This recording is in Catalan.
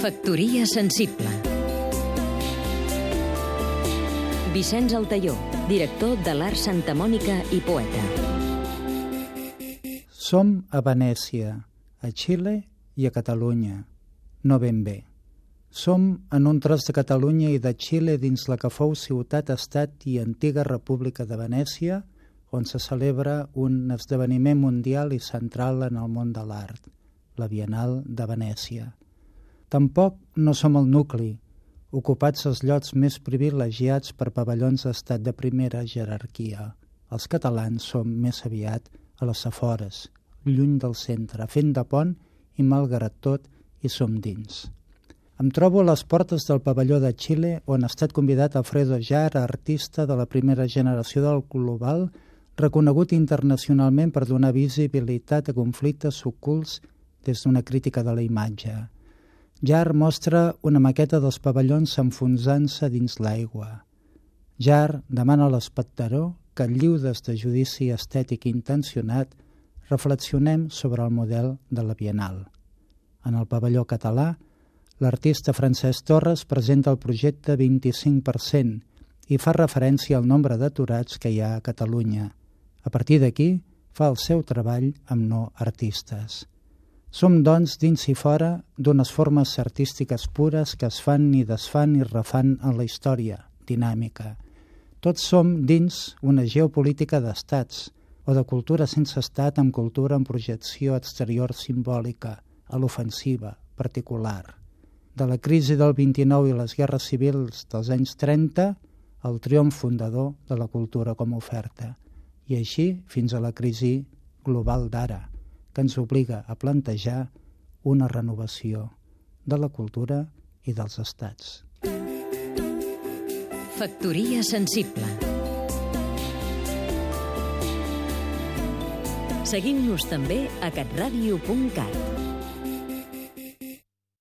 Factoria sensible Vicenç Altaió, director de l'Art Santa Mònica i poeta. Som a Venècia, a Xile i a Catalunya. No ben bé. Som en un tros de Catalunya i de Xile dins la que fou ciutat-estat i antiga República de Venècia, on se celebra un esdeveniment mundial i central en el món de l'art, la Bienal de Venècia. Tampoc no som el nucli, ocupats els llocs més privilegiats per pavellons d'estat de primera jerarquia. Els catalans som més aviat a les afores, lluny del centre, fent de pont i malgrat tot hi som dins. Em trobo a les portes del pavelló de Xile on ha estat convidat Alfredo Jar, artista de la primera generació del Global, reconegut internacionalment per donar visibilitat a conflictes ocults des d'una crítica de la imatge. Jar mostra una maqueta dels pavellons enfonsant-se dins l'aigua. Jar demana a l'espectador que, lliudes de judici estètic intencionat, reflexionem sobre el model de la Bienal. En el pavelló català, l'artista Francesc Torres presenta el projecte 25% i fa referència al nombre d'aturats que hi ha a Catalunya – a partir d'aquí, fa el seu treball amb no artistes. Som, doncs, dins i fora d'unes formes artístiques pures que es fan i desfan i refan en la història, dinàmica. Tots som dins una geopolítica d'estats o de cultura sense estat amb cultura en projecció exterior simbòlica, a l'ofensiva, particular. De la crisi del 29 i les guerres civils dels anys 30, el triomf fundador de la cultura com a oferta i així fins a la crisi global d'ara, que ens obliga a plantejar una renovació de la cultura i dels estats. Factoria sensible Seguim-nos també a catradio.cat